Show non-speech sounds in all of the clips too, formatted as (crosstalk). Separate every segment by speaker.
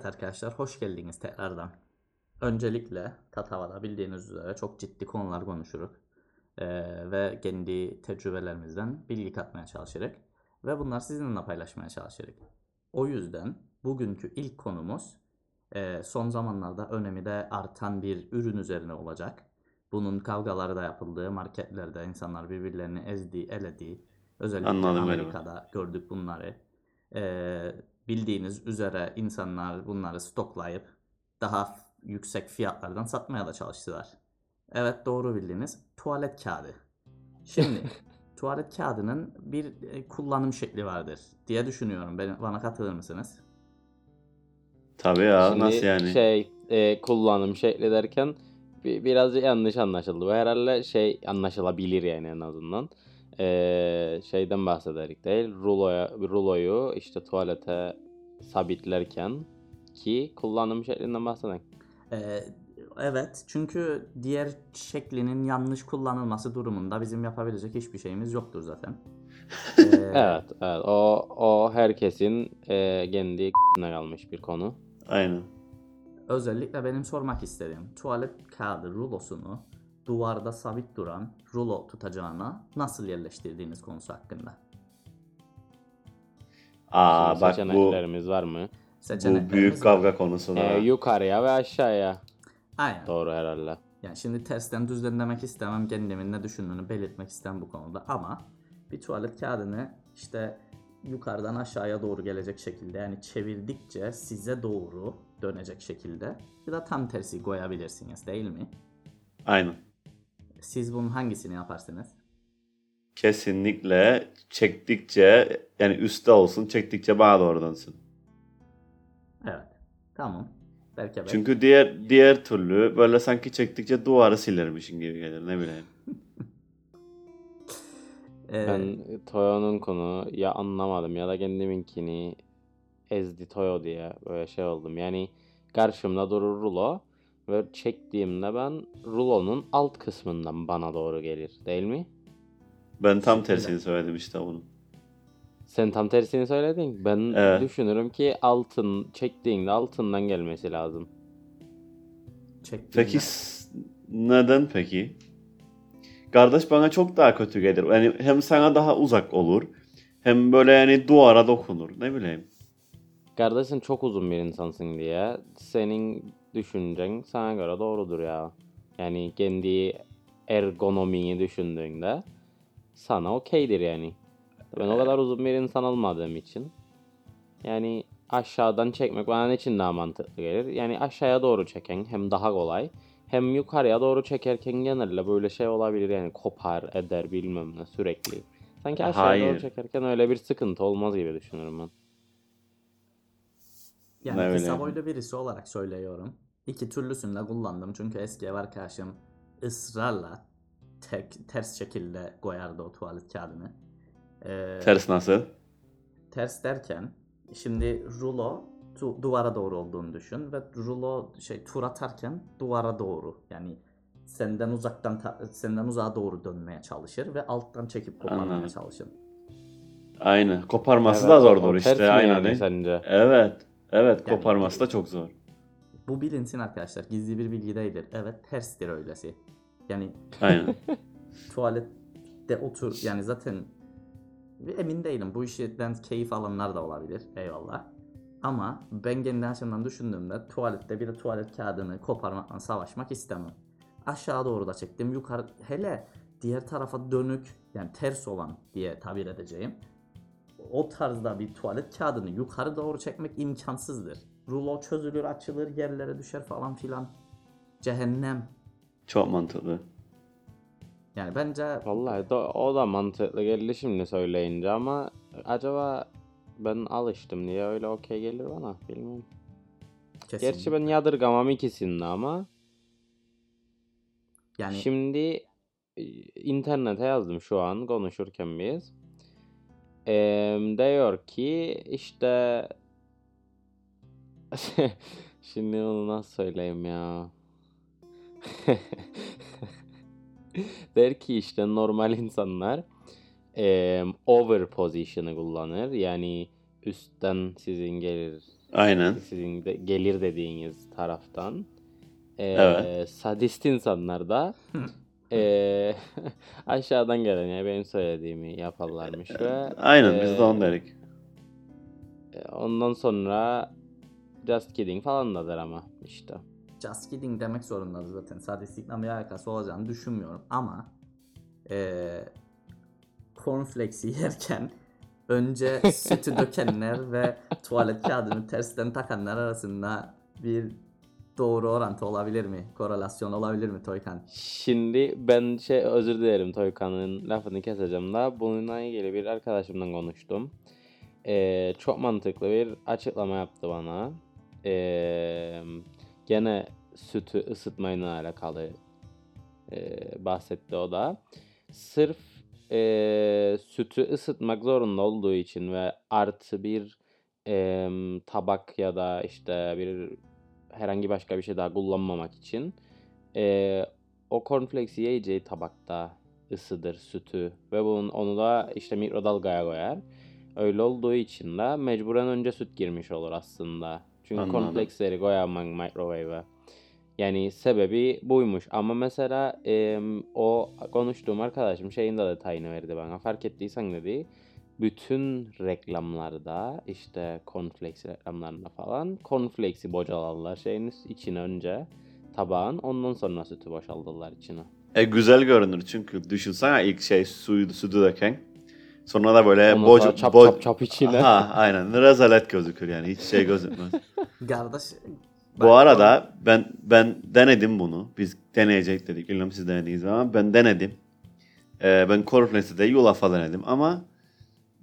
Speaker 1: Evet arkadaşlar hoş geldiniz tekrardan. Öncelikle Tatava'da bildiğiniz üzere çok ciddi konular konuşuruz. Ee, ve kendi tecrübelerimizden bilgi katmaya çalışırız. Ve bunlar sizinle paylaşmaya çalışırız. O yüzden bugünkü ilk konumuz e, son zamanlarda önemi de artan bir ürün üzerine olacak. Bunun kavgaları da yapıldığı, marketlerde insanlar birbirlerini ezdiği, elediği, özellikle
Speaker 2: Anladım.
Speaker 1: Amerika'da gördük bunları. Ee, bildiğiniz üzere insanlar bunları stoklayıp daha yüksek fiyatlardan satmaya da çalıştılar. Evet doğru bildiniz. Tuvalet kağıdı. Şimdi (laughs) tuvalet kağıdının bir e, kullanım şekli vardır diye düşünüyorum. Ben, bana katılır mısınız?
Speaker 2: Tabii ya
Speaker 3: Şimdi
Speaker 2: nasıl yani?
Speaker 3: Şey e, kullanım şekli derken bi- biraz yanlış anlaşıldı. Bu herhalde şey anlaşılabilir yani en azından. E, şeyden bahsederik değil. Ruloya, ruloyu işte tuvalete sabitlerken ki kullanım şeklinden bahsedelim.
Speaker 1: Ee, evet çünkü diğer şeklinin yanlış kullanılması durumunda bizim yapabilecek hiçbir şeyimiz yoktur zaten. (laughs) Ee,
Speaker 3: Evet, evet. O o herkesin e, kendi (laughs) kalmış bir konu.
Speaker 2: Aynen.
Speaker 1: Özellikle benim sormak istediğim tuvalet kağıdı rulosunu duvarda sabit duran rulo tutacağına nasıl yerleştirdiğiniz konusu hakkında.
Speaker 2: Aa
Speaker 3: Şimdi
Speaker 2: bak bu
Speaker 3: seçeneklerimiz var mı?
Speaker 2: bu büyük
Speaker 1: var.
Speaker 2: kavga konusu. Da.
Speaker 3: yukarıya ve aşağıya.
Speaker 1: Aynen.
Speaker 3: Doğru herhalde.
Speaker 1: Yani şimdi tersten düzden demek istemem kendimin ne düşündüğünü belirtmek istem bu konuda ama bir tuvalet kağıdını işte yukarıdan aşağıya doğru gelecek şekilde yani çevirdikçe size doğru dönecek şekilde ya da tam tersi koyabilirsiniz değil mi?
Speaker 2: Aynen.
Speaker 1: Siz bunun hangisini yaparsınız?
Speaker 2: Kesinlikle çektikçe yani üstte olsun çektikçe bana doğru dönsün.
Speaker 1: Evet. Tamam. Belki
Speaker 2: Çünkü diğer diğer türlü böyle sanki çektikçe duvarı silermişin gibi gelir ne bileyim. (laughs)
Speaker 1: Ee,
Speaker 3: Ben Toyo'nun konu ya anlamadım ya da kendiminkini ezdi Toyo diye böyle şey oldum. Yani karşımda durur rulo ve çektiğimde ben rulonun alt kısmından bana doğru gelir değil mi?
Speaker 2: Ben tam tersini söyledim işte bunun.
Speaker 3: Sen tam tersini söyledin. Ben
Speaker 2: Evet.
Speaker 3: düşünürüm ki altın çektiğinde altından gelmesi lazım.
Speaker 1: çektiğinde-
Speaker 2: Peki neden peki? Kardeş bana çok daha kötü gelir. Yani hem sana daha uzak olur. Hem böyle yani duvara dokunur. Ne bileyim.
Speaker 3: Kardeşin çok uzun bir insansın diye senin düşüncen sana göre doğrudur ya. Yani kendi ergonomini düşündüğünde sana okeydir yani. Ben o kadar uzun bir insan olmadığım için yani aşağıdan çekmek bana için daha mantıklı gelir. Yani aşağıya doğru çeken hem daha kolay hem yukarıya doğru çekerken genelde böyle şey olabilir yani kopar eder bilmem ne sürekli. Sanki aşağıya doğru
Speaker 2: Hayır.
Speaker 3: çekerken öyle bir sıkıntı olmaz gibi düşünüyorum ben.
Speaker 1: Yani
Speaker 2: Ne
Speaker 1: kısa
Speaker 2: öyle?
Speaker 1: boylu birisi olarak söylüyorum. İki türlüsünü de kullandım çünkü eski ev arkadaşım ısrarla tek, ters şekilde koyardı o tuvalet kağıdını. Ee,
Speaker 2: Ters nasıl?
Speaker 1: ters derken şimdi rulo tu- duvara doğru olduğunu düşün ve rulo şey tur atarken duvara doğru yani senden uzaktan ta- senden uzağa doğru dönmeye çalışır ve alttan çekip koparmaya
Speaker 2: Anladım.
Speaker 1: çalışır.
Speaker 2: Aynı. Koparması
Speaker 3: Evet,
Speaker 2: da zordur
Speaker 3: ters
Speaker 2: işte. Aynen.
Speaker 3: yani
Speaker 2: değil.
Speaker 3: sence?
Speaker 2: Evet. Evet
Speaker 1: Yani-
Speaker 2: koparması da çok zor.
Speaker 1: Bu bilinsin arkadaşlar gizli bir bilgi değildir. Evet terstir öylesi. Yani
Speaker 2: Aynen. (laughs)
Speaker 1: tuvalette otur yani zaten emin değilim bu işten keyif alanlar da olabilir eyvallah. Ama ben kendi açımdan düşündüğümde tuvalette bir de tuvalet kağıdını koparmakla savaşmak istemem. Aşağı doğru da çektim yukarı hele diğer tarafa dönük yani ters olan diye tabir edeceğim. O tarzda bir tuvalet kağıdını yukarı doğru çekmek imkansızdır. Rulo çözülür açılır yerlere düşer falan filan. Cehennem.
Speaker 2: Çok mantıklı.
Speaker 1: Yani bence
Speaker 3: Vallahi da, o da mantıklı geldi şimdi söyleyince ama acaba ben alıştım diye öyle okey gelir bana bilmiyorum.
Speaker 1: kesin.
Speaker 3: Gerçi ben yadırgamam ikisini ama
Speaker 1: yani
Speaker 3: şimdi e, internete yazdım şu an konuşurken biz. Eee diyor ki işte (laughs) şimdi onu nasıl söyleyeyim ya (laughs) (laughs) der ki işte normal insanlar eee over position'ı kullanır yani üstten sizin gelir
Speaker 2: Aynen.
Speaker 3: Sizin de gelir dediğiniz taraftan. Ee,
Speaker 2: Evet.
Speaker 3: Sadist insanlar da (laughs) ee, (laughs) aşağıdan gelen yani benim söylediğimi yaparlarmış ve
Speaker 2: Aynen biz de onu dedik.
Speaker 3: e, ondan sonra Just Kidding falan dadır ama işte.
Speaker 1: Just kidding demek zorundadır zaten. Sadistlikle bir alakası olacağını düşünmüyorum ama eee cornflakes'i yerken önce (laughs) sütü dökenler ve tuvalet kağıdını tersten takanlar arasında bir doğru orantı olabilir mi? Korelasyon olabilir mi Toykan?
Speaker 3: Şimdi ben şey özür dilerim Toykan'ın lafını keseceğim da bununla ilgili bir arkadaşımla konuştum. Ee, çok mantıklı bir açıklama yaptı bana. Ee, gene sütü ısıtmayla alakalı ee, bahsetti o da. Sırf ee, sütü ısıtmak zorunda olduğu için ve artı bir ee, tabak ya da işte bir herhangi başka bir şey daha kullanmamak için ee, o cornflakes'i yiyeceği tabakta ısıdır sütü ve bunun, onu da işte mikrodalgaya koyar. Öyle olduğu için de mecburen önce süt girmiş olur aslında. Çünkü
Speaker 2: Anladım.
Speaker 3: cornflakes'leri koyamam microwave'e. Yani sebebi buymuş. Ama mesela em, o konuştuğum arkadaşım şeyin de detayını verdi bana. Fark ettiysen dedi. Bütün reklamlarda işte cornflakes reklamlarında falan cornflakes'i bocalarlar şeyin içine önce tabağın ondan sonra sütü boşaltırlar içine.
Speaker 2: E güzel görünür çünkü düşünsene ilk şey suyu sütü döken. Sonra da böyle
Speaker 3: Ondan
Speaker 2: boc
Speaker 3: sonra çap
Speaker 2: boc-
Speaker 3: çap çap içine.
Speaker 2: Ha, aynen rezalet gözükür yani hiç şey gözükmez. (laughs)
Speaker 1: Kardeş
Speaker 2: Bu arada ben ben denedim bunu. Biz deneyecek dedik. Bilmiyorum siz denediniz ama ben denedim. Ee, ben cornflakes'te de yulafa denedim ama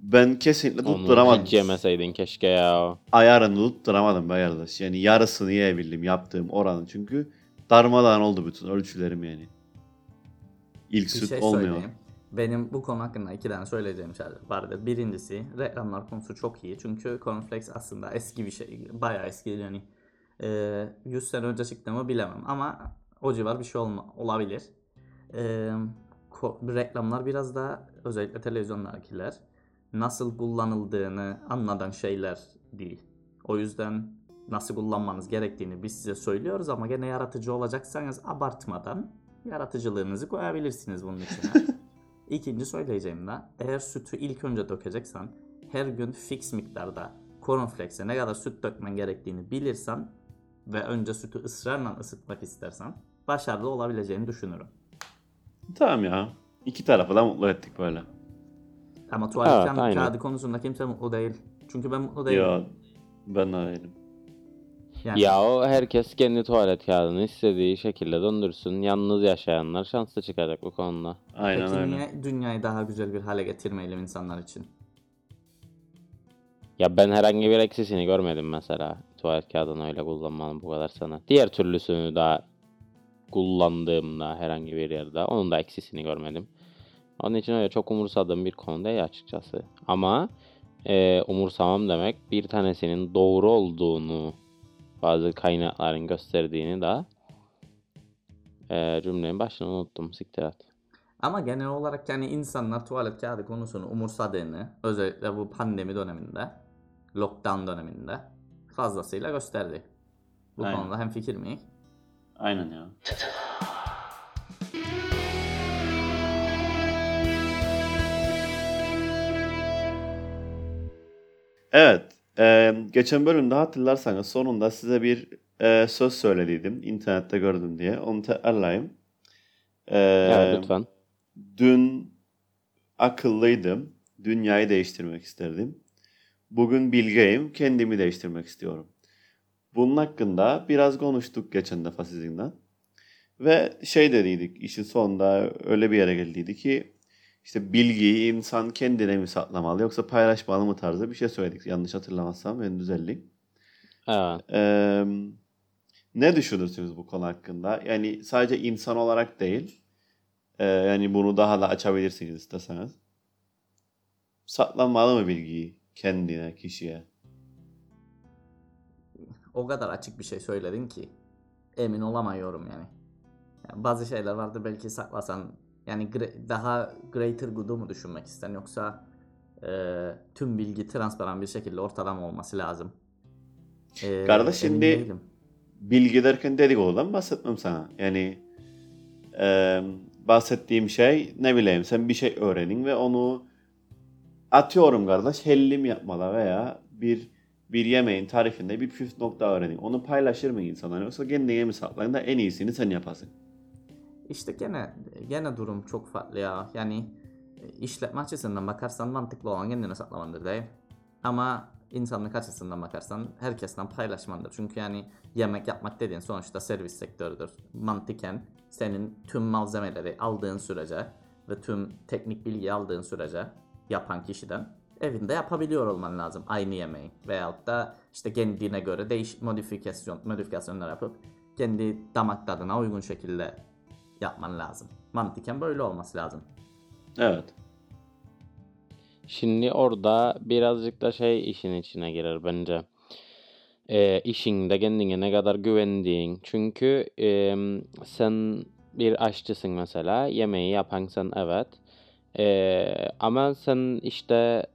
Speaker 2: ben kesinlikle
Speaker 3: Onu
Speaker 2: tutturamadım.
Speaker 3: hiç yemeseydin keşke ya.
Speaker 2: Ayarını tutturamadım be arkadaş. Yani yarısını yiyebildim yaptığım oranın çünkü darmadağın oldu bütün ölçülerim yani. İlk
Speaker 1: bir
Speaker 2: süt
Speaker 1: şey
Speaker 2: olmuyor.
Speaker 1: söyleyeyim. Benim bu konu hakkında iki tane söyleyeceğim şey vardı. Birincisi reklamlar konusu çok iyi. Çünkü cornflakes aslında eski bir şey. Bayağı eski yani. Ee, 100 sene önce çıktı mı bilemem ama o civar bir şey olma, olabilir. Reklamlar biraz daha özellikle televizyonlardakiler nasıl kullanıldığını anladan şeyler değil. O yüzden nasıl kullanmanız gerektiğini biz size söylüyoruz ama gene yaratıcı olacaksanız abartmadan yaratıcılığınızı koyabilirsiniz bunun içine. (laughs) İkinci söyleyeceğim de eğer sütü ilk önce dökeceksen her gün fix miktarda cornflakes'e ne kadar süt dökmen gerektiğini bilirsen ve önce sütü ısrarla ısıtmak istersen başarılı olabileceğini düşünürüm.
Speaker 2: Tamam ya. İki tarafı da mutlu ettik böyle.
Speaker 1: Ama tuvalet
Speaker 3: Evet,
Speaker 1: kağıdı- konusunda kimse mutlu değil. Çünkü ben mutlu değilim.
Speaker 2: Ya ben de değilim.
Speaker 1: Yani
Speaker 3: Ya o herkes kendi tuvalet kağıdını istediği şekilde döndürsün. Yalnız yaşayanlar şanslı çıkacak bu konuda.
Speaker 2: Aynen
Speaker 1: peki
Speaker 2: öyle.
Speaker 1: niye dünyayı daha güzel bir hale getirmeyelim insanlar için?
Speaker 3: Ya ben herhangi bir eksisini görmedim mesela. Tuvalet kağıdını öyle kullanmanın bu kadar sana. Diğer türlüsünü daha kullandığımda herhangi bir yerde onun da eksisini görmedim. Onun için öyle çok umursadığım bir konu değil açıkçası. Ama e, umursamam demek bir tanesinin doğru olduğunu bazı kaynakların gösterdiğini de e, cümlenin başını unuttum. Siktir at.
Speaker 1: Ama genel olarak yani insanlar tuvalet kağıdı konusunu umursadığını özellikle bu pandemi döneminde, lockdown döneminde fazlasıyla gösterdi. Bu
Speaker 2: Aynen.
Speaker 1: konuda hem fikir miyiz?
Speaker 2: Aynen ya. Evet. E, geçen bölümde hatırlarsanız sonunda size bir e, söz söylediydim. internette gördüm diye. Onu tekrarlayayım. E,
Speaker 3: Evet lütfen.
Speaker 2: Dün akıllıydım. Dünyayı değiştirmek isterdim. Bugün bilgeyim. Kendimi değiştirmek istiyorum. Bunun hakkında biraz konuştuk geçen defa sizinle. Ve şey dediydik işin sonunda öyle bir yere geldiydi ki işte bilgiyi insan kendine mi saklamalı yoksa paylaşmalı mı tarzı bir şey söyledik. Yanlış hatırlamazsam ben düzelteyim.
Speaker 3: Evet.
Speaker 2: Ee, ne düşünürsünüz bu konu hakkında? Yani sadece insan olarak değil. e, yani bunu daha da açabilirsiniz isteseniz. Saklanmalı mı bilgiyi kendine, kişiye?
Speaker 1: O kadar açık bir şey söyledin ki emin olamıyorum yani. Yani bazı şeyler vardı belki saklasan yani daha greater good'u mu düşünmek isten yoksa e, tüm bilgi transparan bir şekilde ortada mı olması lazım? Ee,
Speaker 2: Kardeş, şimdi-. Bilgi derken dedikodudan bahsetmem sana. Yani e, bahsettiğim şey ne bileyim sen bir şey öğrenin ve onu atıyorum kardeş hellim yapmada veya bir bir yemeğin tarifinde bir püf nokta öğrenin. Onu paylaşır mı insanlar yoksa kendine mi saklayın da en iyisini sen yapasın.
Speaker 1: İşte gene gene durum çok farklı ya. Yani e, işletme açısından bakarsan mantıklı olan kendine saklamandır değil. Ama insanlık açısından bakarsan herkesten paylaşmandır. Çünkü yani yemek yapmak dediğin sonuçta servis sektörüdür. Mantıken senin tüm malzemeleri aldığın sürece ve tüm teknik bilgi aldığın sürece yapan kişiden evinde yapabiliyor olman lazım aynı yemeği. Veyahut da işte kendine göre değiş modifikasyon modifikasyonlar yapıp kendi damak tadına uygun şekilde yapman lazım. Mantıken böyle olması lazım.
Speaker 2: Evet.
Speaker 3: Şimdi orada birazcık da şey işin içine girer bence. Ee, işinde kendine ne kadar güvendiğin. Çünkü em, sen bir aşçısın mesela. Yemeği yapan sen evet. Ee, ama sen işte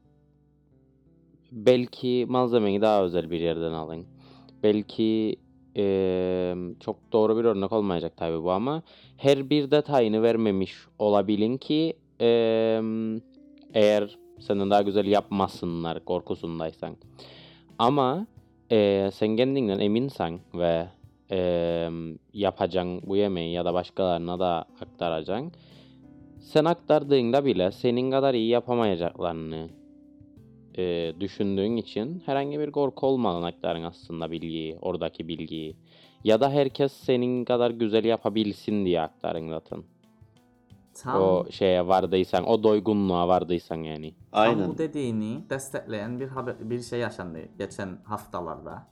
Speaker 3: belki malzemeyi daha özel bir yerden alın. Belki em, çok doğru bir örnek olmayacak tabii bu ama her bir detayını vermemiş olabilin ki em, eğer senden daha güzel yapmasınlar korkusundaysan. Ama eee, sen kendinden eminsen ve eee yapacaksın bu yemeği ya da başkalarına da aktaracaksın. Sen aktardığında bile senin kadar iyi yapamayacaklarını eee, düşündüğün için herhangi bir korku olmadan aktarın aslında bilgiyi, oradaki bilgiyi. Ya da herkes senin kadar güzel yapabilsin diye aktarın zaten.
Speaker 1: Tam,
Speaker 3: O şeye vardıysan, o doygunluğa vardıysan yani.
Speaker 1: tam
Speaker 2: Aynen.
Speaker 1: bu dediğini destekleyen bir haber, bir şey yaşandı geçen haftalarda.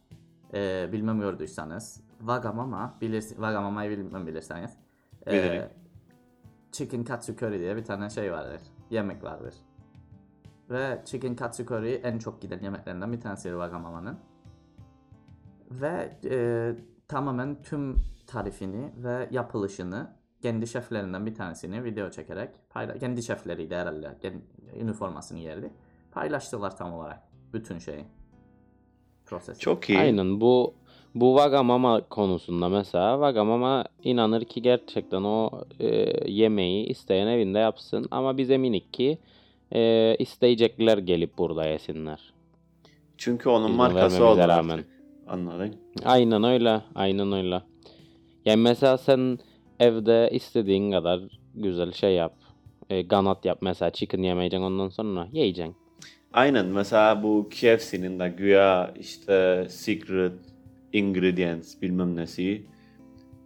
Speaker 1: Ee, bilmem gördüyseniz. Vagamama, bilirsin, Vagamama'yı bilmem bilirseniz. Ee,
Speaker 2: Bilirim.
Speaker 1: chicken katsu curry diye bir tane şey vardır. Yemek vardır. Ve chicken katsu curry en çok giden yemeklerinden bir tanesi Vagamama'nın. Ve e, tamamen tüm tarifini ve yapılışını kendi şeflerinden bir tanesini video çekerek payla kendi şefleriydi herhalde. Kendi, üniformasını giyerdi. Paylaştılar tam olarak bütün şeyi. Prosesi.
Speaker 2: Çok iyi.
Speaker 3: Aynen bu bu Wagamama konusunda mesela Wagamama inanır ki gerçekten o e, yemeği isteyen evinde yapsın ama biz eminik ki e, isteyecekler gelip burada yesinler.
Speaker 2: Çünkü onun
Speaker 3: İzin
Speaker 2: markası oldu
Speaker 3: rağmen.
Speaker 2: artık. Anladın?
Speaker 3: Aynen öyle, aynen öyle. Yani mesela sen evde istediğin kadar güzel şey yap. E, ganat yap mesela chicken yemeyeceksin ondan sonra yiyeceksin.
Speaker 2: Aynen. Mesela bu KFC'nin de güya işte secret ingredients bilmem nesi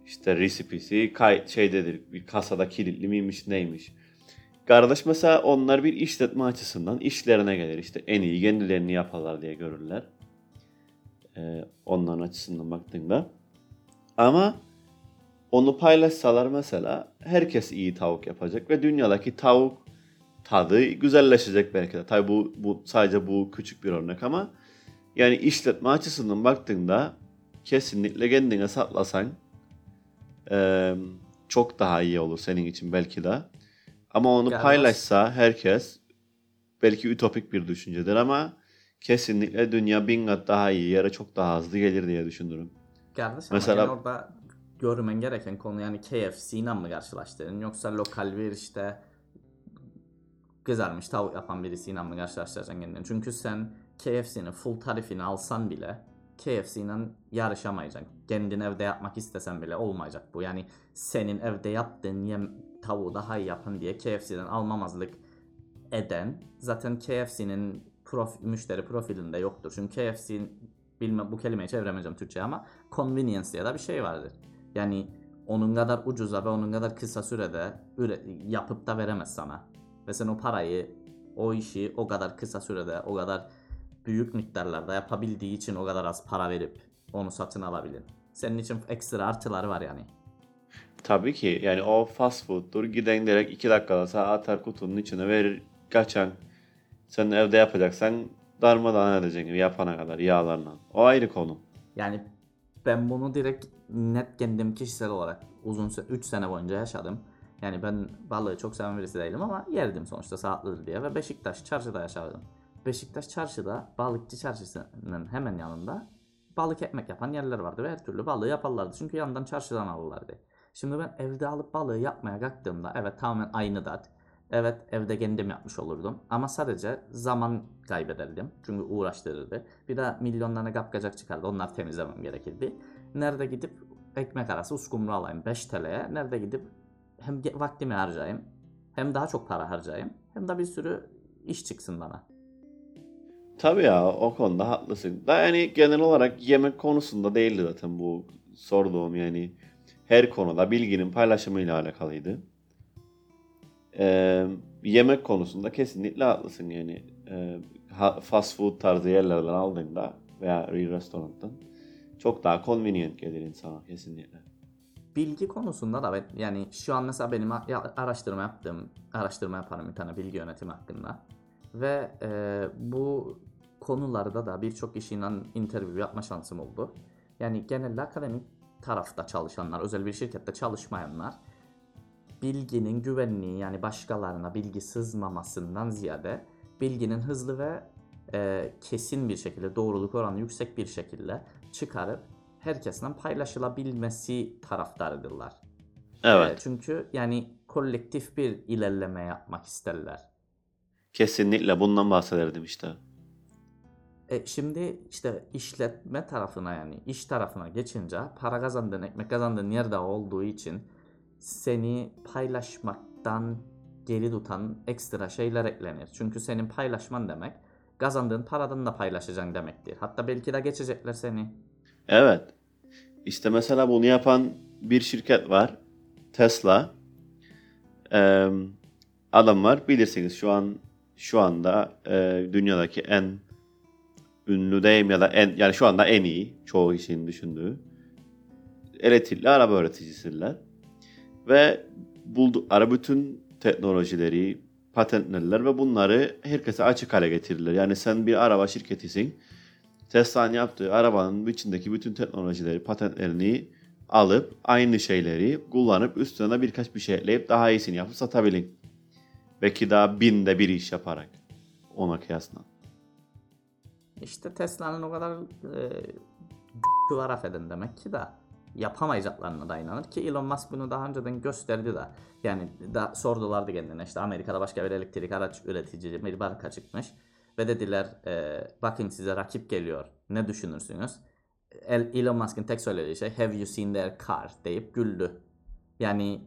Speaker 2: işte resipisi kay şeydedir bir kasada kilitli miymiş neymiş. Kardeş mesela onlar bir işletme açısından işlerine gelir. işte en iyi kendilerini yaparlar diye görürler. Ee, onların açısından baktığında. Ama onu paylaşsalar mesela herkes iyi tavuk yapacak ve dünyadaki tavuk tadı güzelleşecek belki de. Tabi bu, bu sadece bu küçük bir örnek ama yani işletme açısından baktığında kesinlikle kendine saklasan eee, çok daha iyi olur senin için belki de. Ama onu
Speaker 1: Gelmez.
Speaker 2: paylaşsa herkes belki ütopik bir düşüncedir ama kesinlikle dünya bin kat daha iyi yere çok daha hızlı gelir diye düşünürüm.
Speaker 1: Kardeş
Speaker 2: Mesela-
Speaker 1: gene orada görmen gereken konu yani KFC ile mi karşılaştırdın yoksa lokal bir işte kızarmış tavuk yapan birisiyle mi karşılaştıracaksın kendini? Çünkü sen KFC'nin full tarifini alsan bile KFC ile yarışamayacaksın. Kendin evde yapmak istesen bile olmayacak bu. Yani senin evde yaptığın yem tavuğu daha iyi yapın diye KFC'den almamazlık eden zaten KFC'nin prof, müşteri profilinde yoktur. Çünkü KFC'nin bilmem bu kelimeyi çeviremeyeceğim Türkçe ama convenience diye de bir şey vardır. Yani onun kadar ucuza ve onun kadar kısa sürede üre, yapıp da veremez sana. Ve sen o parayı, o işi o kadar kısa sürede, o kadar büyük miktarlarda yapabildiği için o kadar az para verip onu satın alabilin. Senin için ekstra artıları var yani.
Speaker 2: Tabii ki yani o fast food'dur. Giden direkt 2 dakikada sağa atar kutunun içine verir kaçan. Sen evde yapacaksan darmadağın edeceksin yapana kadar yağlarla. O ayrı konu.
Speaker 1: Yani ben bunu direkt net kendim kişisel olarak uzun 3 sene boyunca yaşadım. Yani ben balığı çok seven birisi değilim ama yerdim sonuçta sağlıklıdır diye ve Beşiktaş çarşıda yaşadım. Beşiktaş çarşıda balıkçı çarşısının hemen yanında balık ekmek yapan yerler vardı ve her türlü balığı yaparlardı. Çünkü yandan çarşıdan alırlardı. Şimdi ben evde alıp balığı yapmaya kalktığımda evet tamamen aynı tat. Evet evde kendim yapmış olurdum ama sadece zaman kaybederdim. Çünkü uğraştırırdı. Bir de milyonlarına kapkacak çıkardı. Onlar temizlemem gerekirdi. Nerede gidip ekmek arası uskumru alayım 5 TL'ye. Nerede gidip hem vaktimi harcayayım hem daha çok para harcayayım hem de bir sürü iş çıksın bana.
Speaker 2: Tabii ya o konuda haklısın. Da yani genel olarak yemek konusunda değildi zaten bu sorduğum yani her konuda bilginin paylaşımıyla alakalıydı. Ee, yemek konusunda kesinlikle haklısın yani ha- fast food tarzı yerlerden aldığında veya bir restorandan çok daha convenient gelir insana kesinlikle.
Speaker 1: Bilgi konusunda da ben yani şu an mesela benim araştırma yaptığım araştırma yaparım bir tane bilgi yönetimi hakkında ve e, bu konularda da birçok kişiyle interview yapma şansım oldu. Yani genelde akademik tarafta çalışanlar, özel bir şirkette çalışmayanlar bilginin güvenliği yani başkalarına bilgi sızmamasından ziyade bilginin hızlı ve e, kesin bir şekilde doğruluk oranı yüksek bir şekilde çıkarıp herkesten paylaşılabilmesi taraftarıdırlar. E,
Speaker 2: Evet
Speaker 1: çünkü yani kolektif bir ilerleme yapmak isterler.
Speaker 2: kesinlikle bundan bahsederdim işte.
Speaker 1: E şimdi işte işletme tarafına yani iş tarafına geçince para kazandığın, ekmek kazandığın yerde olduğu için seni paylaşmaktan geri tutan ekstra şeyler eklenir. Çünkü senin paylaşman demek kazandığın paradan da paylaşacaksın demektir. Hatta belki de geçecekler seni.
Speaker 2: Evet. İşte mesela bunu yapan bir şirket var. Tesla. Ee, adam var. Bilirsiniz şu an şu anda e, dünyadaki en ünlü diyeyim ya da en yani şu anda en iyi çoğu kişinin düşündüğü elektrikli araba üreticisiler. Ve buldukları bütün teknolojileri patentlerler ve bunları herkese açık hale getirirler. Yani sen bir araba şirketisin. Tesla'nın yaptığı arabanın içindeki bütün teknolojileri, patentlerini alıp aynı şeyleri kullanıp üstüne birkaç bir şey ekleyip daha iyisini yapıp satabilin. Belki daha binde bir iş yaparak ona kıyasla.
Speaker 1: İşte Tesla'nın o kadar e, var affedin demek ki de yapamayacaklarına da inanır ki Elon Musk bunu daha önceden gösterdi de. Yani da sordulardı kendine işte Amerika'da başka bir elektrik araç üretici bir marka çıkmış ve dediler e, bakın size rakip geliyor ne düşünürsünüz? El- Elon Musk'ın tek söylediği şey have you seen their car deyip güldü. Yani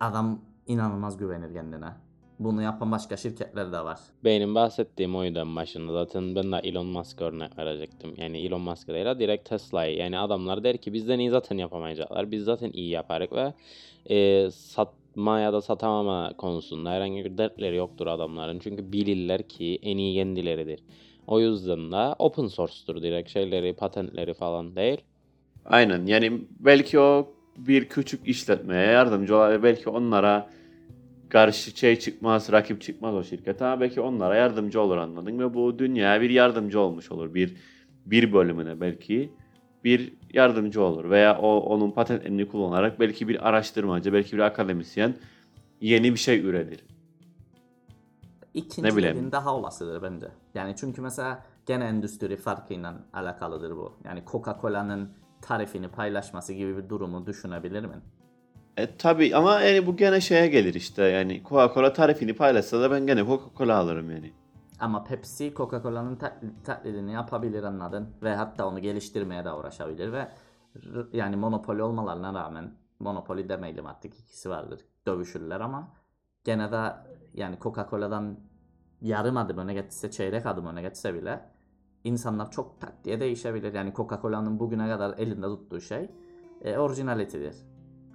Speaker 1: adam inanılmaz güvenir kendine. Bunu yapan başka şirketler de var.
Speaker 3: Benim bahsettiğim oydu en başında. Zaten ben de Elon Musk örnek verecektim. Yani Elon Musk değil ha, direkt Tesla'yı. Yani adamlar der ki bizden iyi zaten yapamayacaklar. Biz zaten iyi yaparız ve e, satma ya da satamama konusunda herhangi bir dertleri yoktur adamların. Çünkü bilirler ki en iyi kendileridir. O yüzden de open source'tur direkt şeyleri, patentleri falan değil.
Speaker 2: Aynen yani belki o bir küçük işletmeye yardımcı olabilir. Belki onlara karşı şey çıkmaz, rakip çıkmaz o şirket ama belki onlara yardımcı olur anladın ve bu dünyaya bir yardımcı olmuş olur. Bir bir bölümüne belki bir yardımcı olur veya o onun patentlerini kullanarak belki bir araştırmacı, belki bir akademisyen yeni bir şey üretir.
Speaker 1: İkinci
Speaker 2: Ne bileyim.
Speaker 1: dediğin daha olasıdır bence. Yani çünkü mesela gene endüstri farkıyla alakalıdır bu. Yani Coca-Cola'nın tarifini paylaşması gibi bir durumu düşünebilir mi?
Speaker 2: E tabi ama yani bu gene şeye gelir işte yani Coca-Cola tarifini paylaşsa da ben gene Coca-Cola alırım yani.
Speaker 1: Ama Pepsi Coca-Cola'nın taklit- taklidini yapabilir anladın ve hatta onu geliştirmeye de uğraşabilir ve yani monopoli olmalarına rağmen monopoli demeyelim artık ikisi vardır dövüşürler ama gene de yani Coca-Cola'dan yarım adım öne geçse çeyrek adım öne geçse bile insanlar çok tak diye değişebilir. Yani Coca-Cola'nın bugüne kadar elinde tuttuğu şey e, orijinalitidir.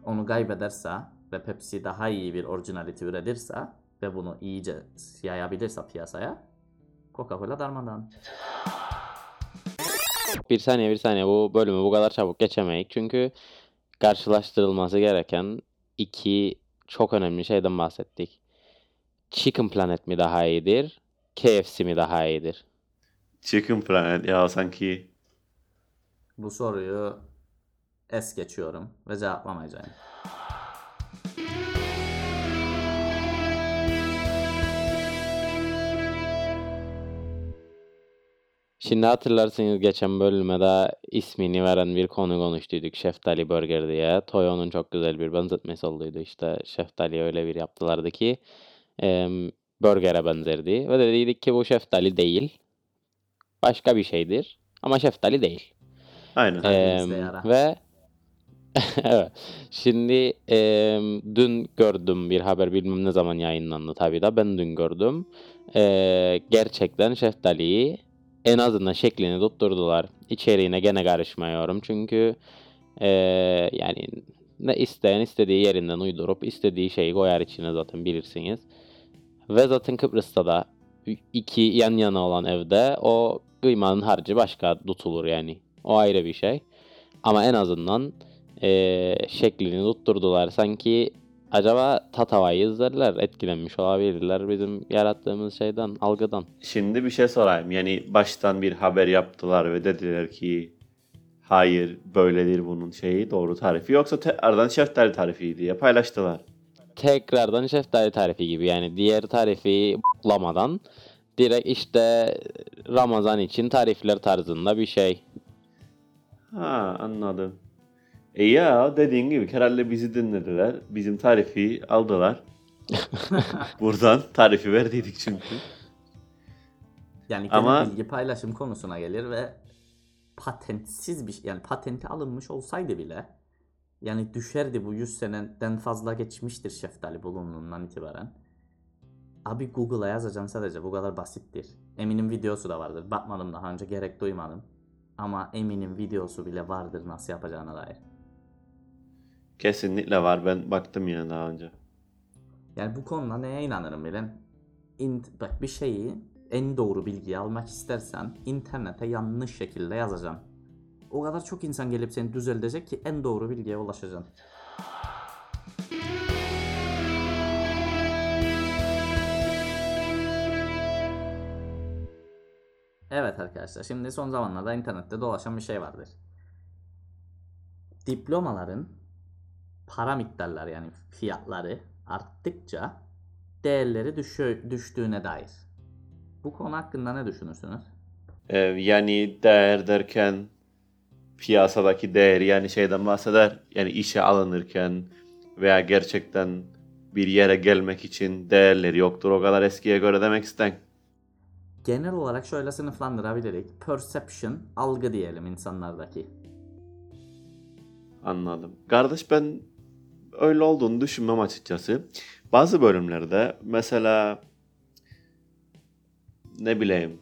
Speaker 1: Onu kaybederse ve Pepsi daha iyi bir orijinalite üretirse ve bunu iyice yayabilirse piyasaya Coca-Cola darmadan.
Speaker 3: Bir saniye bir saniye bu bölümü bu kadar çabuk geçemeyiz. Çünkü karşılaştırılması gereken iki çok önemli şeyden bahsettik. Chicken Planet mi daha iyidir? KFC mi daha iyidir?
Speaker 2: Chicken Planet ya sanki
Speaker 1: Bu soruyu es geçiyorum ve cevaplamayacağım.
Speaker 3: Şimdi hatırlarsınız geçen bölümde ismini veren bir konu konuştuyduk. Şeftali Burger diye. Toyo'nun çok güzel bir benzetmesi olduydu. İşte şeftali öyle bir yaptılardı ki e, burger'e benzerdi. Ve dedik ki bu şeftali değil. Başka bir şeydir. Ama şeftali değil.
Speaker 2: Aynen.
Speaker 1: Yara.
Speaker 3: ve (laughs) evet. Şimdi eee, dün gördüm bir haber bilmem ne zaman yayınlandı tabii da ben dün gördüm. Eee, gerçekten şeftaliyi en azından şeklini tutturdular. İçeriğine gene karışmıyorum çünkü eee, yani ne isteyen istediği yerinden uydurup istediği şeyi koyar içine zaten bilirsiniz. Ve zaten Kıbrıs'ta da iki yan yana olan evde o kıymanın harcı başka tutulur yani. O ayrı bir şey. Ama en azından eee, şeklini tutturdular. Sanki acaba Tatava'yı izlerler, etkilenmiş olabilirler bizim yarattığımız şeyden, algıdan.
Speaker 2: Şimdi bir şey sorayım. Yani baştan bir haber yaptılar ve dediler ki hayır böyledir bunun şeyi doğru tarifi. Yoksa tekrardan şeftali tarifi diye paylaştılar.
Speaker 3: Tekrardan şeftali tarifi gibi yani diğer tarifi bulamadan direkt işte Ramazan için tarifler tarzında bir şey.
Speaker 2: Ha anladım. E ya dediğin gibi herhalde bizi dinlediler. Bizim tarifi aldılar. (laughs) Buradan tarifi verdiydik çünkü.
Speaker 1: Yani
Speaker 2: Ama-
Speaker 1: bilgi paylaşım konusuna gelir ve patentsiz bir şey- yani patenti alınmış olsaydı bile yani düşerdi bu 100 seneden fazla geçmiştir şeftali bulunduğundan itibaren. Abi Google'a yazacaksın sadece bu kadar basittir. Eminim videosu da vardır. Bakmadım daha önce gerek duymadım. Ama eminim videosu bile vardır nasıl yapacağına dair.
Speaker 2: Kesinlikle var. Ben baktım yine daha önce.
Speaker 1: Yani bu konuda neye inanırım bilen? İnt- bak bir şeyi en doğru bilgiyi almak istersen internete yanlış şekilde yazacaksın. O kadar çok insan gelip seni düzeltecek ki en doğru bilgiye ulaşacaksın. Evet arkadaşlar şimdi son zamanlarda internette dolaşan bir şey vardır. Diplomaların para miktarları yani fiyatları arttıkça değerleri düşü- düştüğüne dair. Bu konu hakkında ne düşünürsünüz?
Speaker 2: Ee, yani değer derken piyasadaki değer yani şeyden bahseder. Yani işe alınırken veya gerçekten bir yere gelmek için değerleri yoktur o kadar eskiye göre demek isten.
Speaker 1: Genel olarak şöyle sınıflandırabiliriz. Perception, algı diyelim insanlardaki.
Speaker 2: Anladım. Kardeş ben öyle olduğunu düşünmem açıkçası. Bazı bölümlerde mesela ne bileyim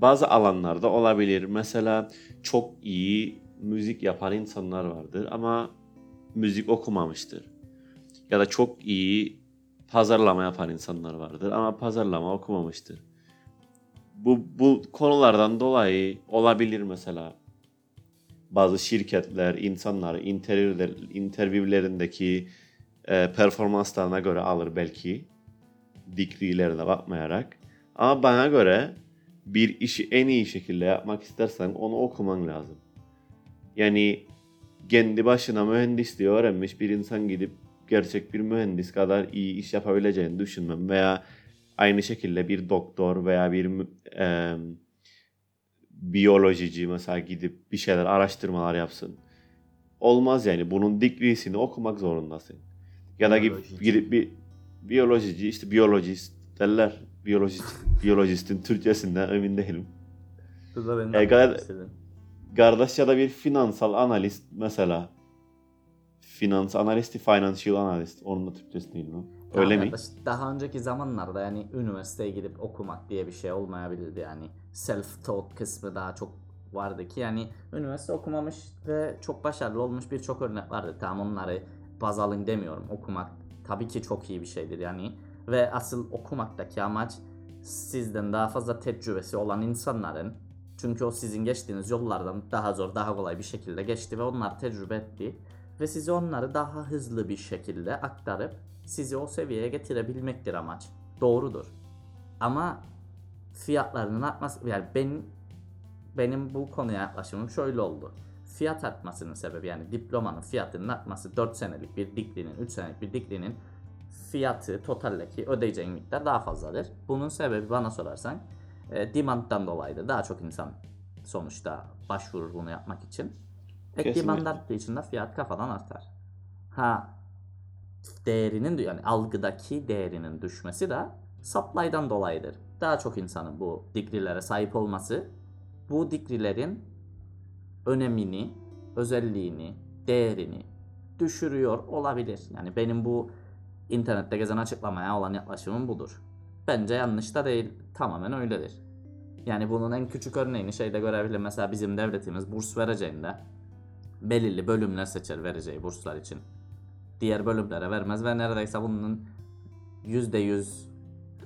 Speaker 2: bazı alanlarda olabilir. Mesela çok iyi müzik yapan insanlar vardır ama müzik okumamıştır. Ya da çok iyi pazarlama yapan insanlar vardır ama pazarlama okumamıştır. Bu, bu konulardan dolayı olabilir mesela bazı şirketler insanları interviewler, interviewlerindeki e, performanslarına göre alır belki degree'lerine bakmayarak. Ama bana göre bir işi en iyi şekilde yapmak istersen onu okuman lazım. Yani kendi başına mühendisliği öğrenmiş bir insan gidip gerçek bir mühendis kadar iyi iş yapabileceğini düşünmem veya aynı şekilde bir doktor veya bir e, biyolojici mesela gidip bir şeyler araştırmalar yapsın. Olmaz yani bunun degree'sini okumak zorundasın. Ya da gidip, gidip bir biyolojici işte biyolojist derler. Biyolojist, biyolojistin Türkçesinden emin değilim.
Speaker 1: Da benim
Speaker 2: E,
Speaker 1: istediğim.
Speaker 2: Kardeş ya da bir finansal analist mesela. Finans analisti, financial analist. Onun da Türkçesi değil mi? Öyle
Speaker 1: Daha
Speaker 2: mi?
Speaker 1: Daha önceki zamanlarda yani üniversiteye gidip okumak diye bir şey olmayabilirdi yani. Self-taught kısmı daha çok vardı ki yani üniversite okumamış ve çok başarılı olmuş birçok örnek vardı. Tamam onları baz alın demiyorum. Okumak tabii ki çok iyi bir şeydir yani. Ve asıl okumaktaki amaç sizden daha fazla tecrübesi olan insanların çünkü o sizin geçtiğiniz yollardan daha zor, daha kolay bir şekilde geçti ve onlar tecrübe etti. Ve size onları daha hızlı bir şekilde aktarıp sizi o seviyeye getirebilmektir amaç. Doğrudur. Ama fiyatlarının artması yani ben benim bu konuya yaklaşımım şöyle oldu. Fiyat artmasının sebebi yani diplomanın fiyatının artması 4 senelik bir diklinin, 3 senelik bir diklinin fiyatı totaldeki ödeyeceğin miktar daha fazladır. Bunun sebebi bana sorarsan e, demand'dan dolayıdır. Daha çok insan sonuçta başvurur bunu yapmak için. E, demand arttığı için de fiyat kafadan artar. Ha değerinin yani algıdaki değerinin düşmesi de supply'dan dolayıdır. Daha çok insanın bu degreelere sahip olması bu degreelerin önemini, özelliğini, değerini düşürüyor olabilir. Yani benim bu internette gezen açıklamaya olan yaklaşımım budur. Bence yanlış da değil. Tamamen öyledir. Yani bunun en küçük örneğini şeyde görebilir. Mesela bizim devletimiz burs vereceğinde belirli bölümler seçer vereceği burslar için. Diğer bölümlere vermez ve neredeyse bunun %100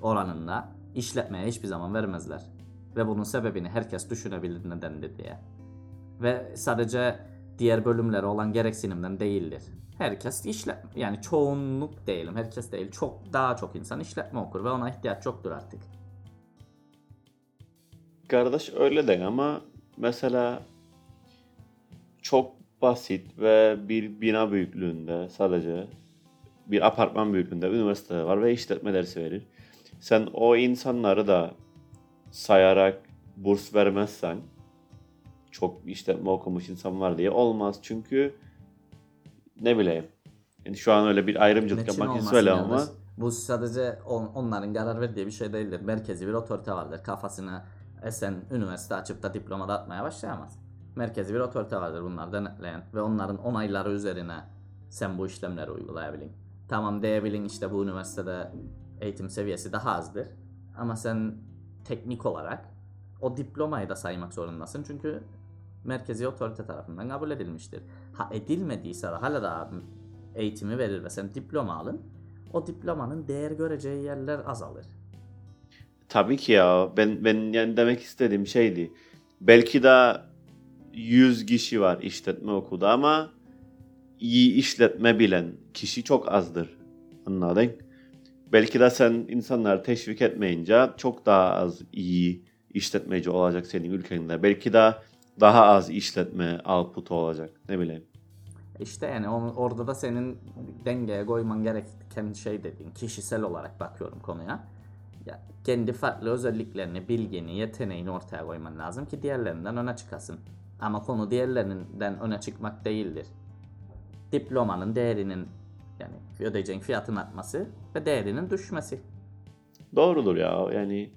Speaker 1: oranında işletmeye hiçbir zaman vermezler. Ve bunun sebebini herkes düşünebilir nedendir diye. Ve sadece diğer bölümlere olan gereksinimden değildir. Herkes işletme yani çoğunluk değilim herkes değil çok daha çok insan işletme okur ve ona ihtiyaç yoktur artık.
Speaker 2: Kardeş öyle de ama mesela çok basit ve bir bina büyüklüğünde sadece bir apartman büyüklüğünde üniversite var ve işletme dersi verir. Sen o insanları da sayarak burs vermezsen çok işletme okumuş insan var diye olmaz. Çünkü ne bileyim. Yani şu an öyle bir ayrımcılık
Speaker 1: Niçin
Speaker 2: yapmak söyle
Speaker 1: yalnız?
Speaker 2: ama
Speaker 1: Bu sadece on- onların karar verdiği bir şey değildir. Merkezi bir otorite vardır. Kafasına esen üniversite açıp da diploma dağıtmaya başlayamaz. Merkezi bir otorite vardır bunlar denetleyen ve onların onayları üzerine sen bu işlemleri uygulayabilin. Tamam diyebilin işte bu üniversitede eğitim seviyesi daha azdır. Ama sen teknik olarak o diplomayı da saymak zorundasın. Çünkü merkezi otorite tarafından kabul edilmiştir. Ha edilmediyse de hala da eğitimi verir ve sen diploma alın. O diplomanın değer göreceği yerler azalır.
Speaker 2: Tabii ki ya. Ben ben yani demek istediğim şeydi. Belki de 100 kişi var işletme okudu ama iyi işletme bilen kişi çok azdır. Anladın? Belki de sen insanları teşvik etmeyince çok daha az iyi işletmeci olacak senin ülkende. Belki de daha az işletme output olacak. Ne bileyim.
Speaker 1: İşte yani orada da senin dengeye koyman gereken şey dediğin kişisel olarak bakıyorum konuya. Ya kendi farklı özelliklerini, bilgini, yeteneğini ortaya koyman lazım ki diğerlerinden öne çıkasın. Ama konu diğerlerinden öne çıkmak değildir. Diplomanın değerinin yani ödeyeceğin fiyatın artması ve değerinin düşmesi.
Speaker 2: Doğrudur ya. Yani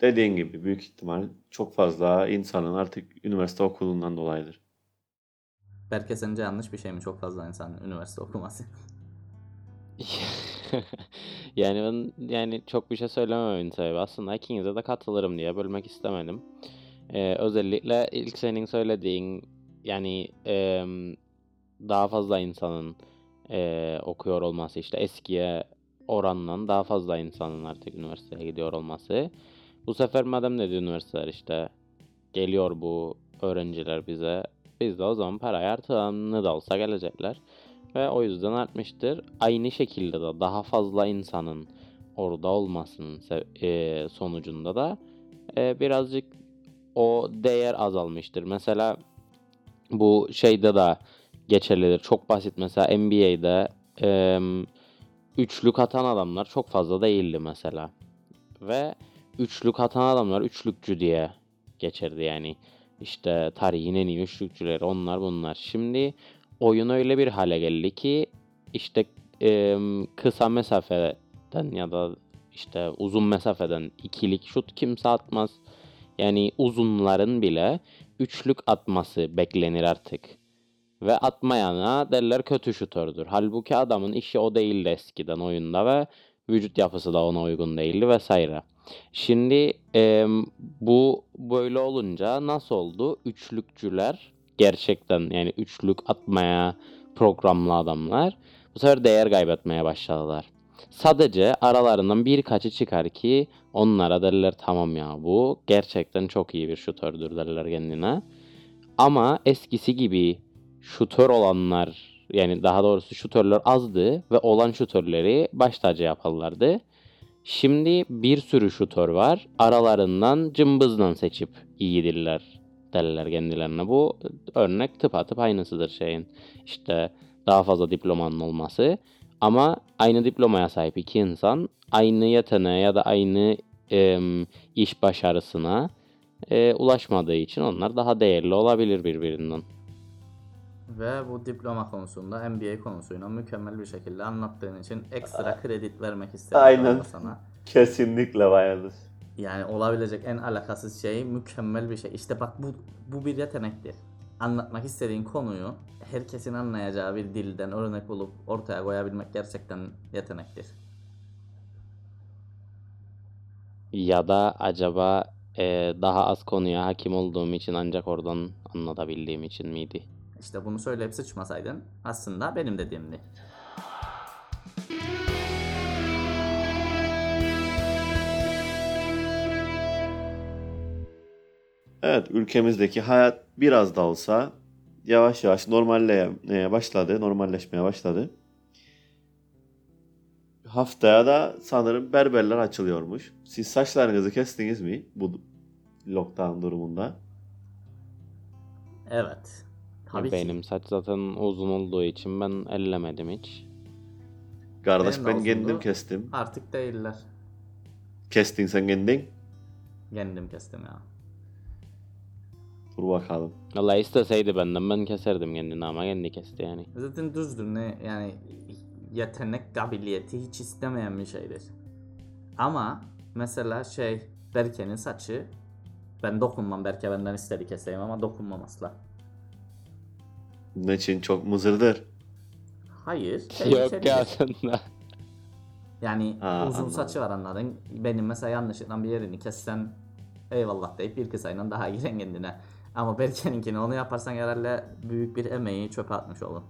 Speaker 2: dediğin gibi büyük ihtimal çok fazla insanın artık üniversite okulundan dolayıdır.
Speaker 1: Belki sence yanlış bir şey mi çok fazla insanın üniversite okuması? (laughs)
Speaker 3: yani ben yani çok bir şey söylemememin sebebi aslında ikinize de katılırım diye bölmek istemedim. Ee, özellikle ilk senin söylediğin yani em, daha fazla insanın e, okuyor olması işte eskiye oranla daha fazla insanın artık üniversiteye gidiyor olması. Bu sefer madem dedi üniversiteler işte geliyor bu öğrenciler bize biz de o zaman parayı artığını da olsa gelecekler ve o yüzden artmıştır. Aynı şekilde de daha fazla insanın orada olmasının sonucunda da birazcık o değer azalmıştır. Mesela bu şeyde de geçerlidir. Çok basit mesela NBA'de e, üçlük atan adamlar çok fazla değildi mesela. Ve üçlük atan adamlar üçlükçü diye geçerdi yani. İşte tarihin en iyi üçlükçüleri onlar bunlar. Şimdi oyun öyle bir hale geldi ki işte e, kısa mesafeden ya da işte uzun mesafeden ikilik şut kimse atmaz. Yani uzunların bile üçlük atması beklenir artık. Ve atmayana derler kötü şutördür. Halbuki adamın işi o değildi eskiden oyunda ve vücut yapısı da ona uygun değildi vesaire. Şimdi e, bu böyle olunca nasıl oldu? Üçlükçüler gerçekten yani üçlük atmaya programlı adamlar bu sefer değer kaybetmeye başladılar. Sadece aralarından birkaçı çıkar ki onlara derler tamam ya bu gerçekten çok iyi bir şutördür derler kendine. Ama eskisi gibi şutör olanlar yani daha doğrusu şutörler azdı ve olan şutörleri baş tacı yaparlardı. Şimdi bir sürü şutör var. Aralarından cımbızla seçip iyidirler derler kendilerine. Bu örnek tıpatıp aynısıdır şeyin. İşte daha fazla diplomanın olması. Ama aynı diplomaya sahip iki insan aynı yeteneğe ya da aynı em, iş başarısına e, ulaşmadığı için onlar daha değerli olabilir birbirinden.
Speaker 1: Ve bu diploma konusunda MBA konusuyla mükemmel bir şekilde anlattığın için ekstra kredi vermek istedim
Speaker 2: Aynen.
Speaker 1: sana.
Speaker 2: Kesinlikle bayılır.
Speaker 1: Yani olabilecek en alakasız şey mükemmel bir şey. İşte bak bu bu bir yetenektir. Anlatmak istediğin konuyu herkesin anlayacağı bir dilden örnek bulup ortaya koyabilmek gerçekten yetenektir.
Speaker 3: Ya da acaba e, daha az konuya hakim olduğum için ancak oradan anlatabildiğim için miydi?
Speaker 1: İşte bunu söyleyip sıçmasaydın aslında benim dediğimdi.
Speaker 2: Evet, ülkemizdeki hayat biraz da olsa yavaş yavaş normalleşmeye başladı, normalleşmeye başladı. Haftaya da sanırım berberler açılıyormuş. Siz saçlarınızı kestiniz mi bu lockdown durumunda?
Speaker 1: Evet. Tabii ki.
Speaker 3: Benim saç zaten uzun olduğu için ben ellemedim hiç.
Speaker 2: Kardeş
Speaker 1: Benim de
Speaker 2: ben kendim
Speaker 1: uzundu.
Speaker 2: kestim.
Speaker 1: Artık değiller.
Speaker 2: Kestin sen kendin.
Speaker 1: Kendim kestim ya.
Speaker 2: Dur bakalım.
Speaker 3: Allah isteseydi benden ben keserdim kendini ama kendi kesti yani.
Speaker 1: Zaten düzdür ne yani yetenek kabiliyeti hiç istemeyen bir şeydir. Ama mesela şey Berke'nin saçı ben dokunmam Berke benden istedi keseyim ama dokunmam asla.
Speaker 2: Ne için çok mızırdır.
Speaker 1: Hayır.
Speaker 3: Yok
Speaker 1: tehlikelidir.
Speaker 3: ya aslında.
Speaker 1: Yani
Speaker 2: Ha,
Speaker 1: uzun
Speaker 2: anladım.
Speaker 1: saçı var anladın. Benim mesela yanlışlıkla bir yerini kessen eyvallah deyip bir kısayla daha giren kendine. Ama Berke'ninkini onu yaparsan herhalde büyük bir emeği çöpe atmış olur.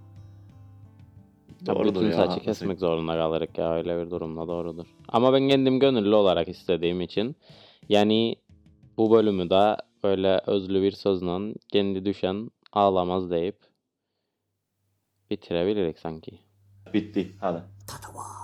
Speaker 3: Tabii
Speaker 2: Doğrudur
Speaker 3: bütün
Speaker 2: ya,
Speaker 3: saçı kesmek zorunda kalırız ya öyle bir durumda doğrudur. Ama ben kendim gönüllü olarak istediğim için yani bu bölümü de böyle özlü bir sözle kendi düşen ağlamaz deyip bitirebiliriz sanki.
Speaker 2: Bitti. Hadi.
Speaker 1: Tatava.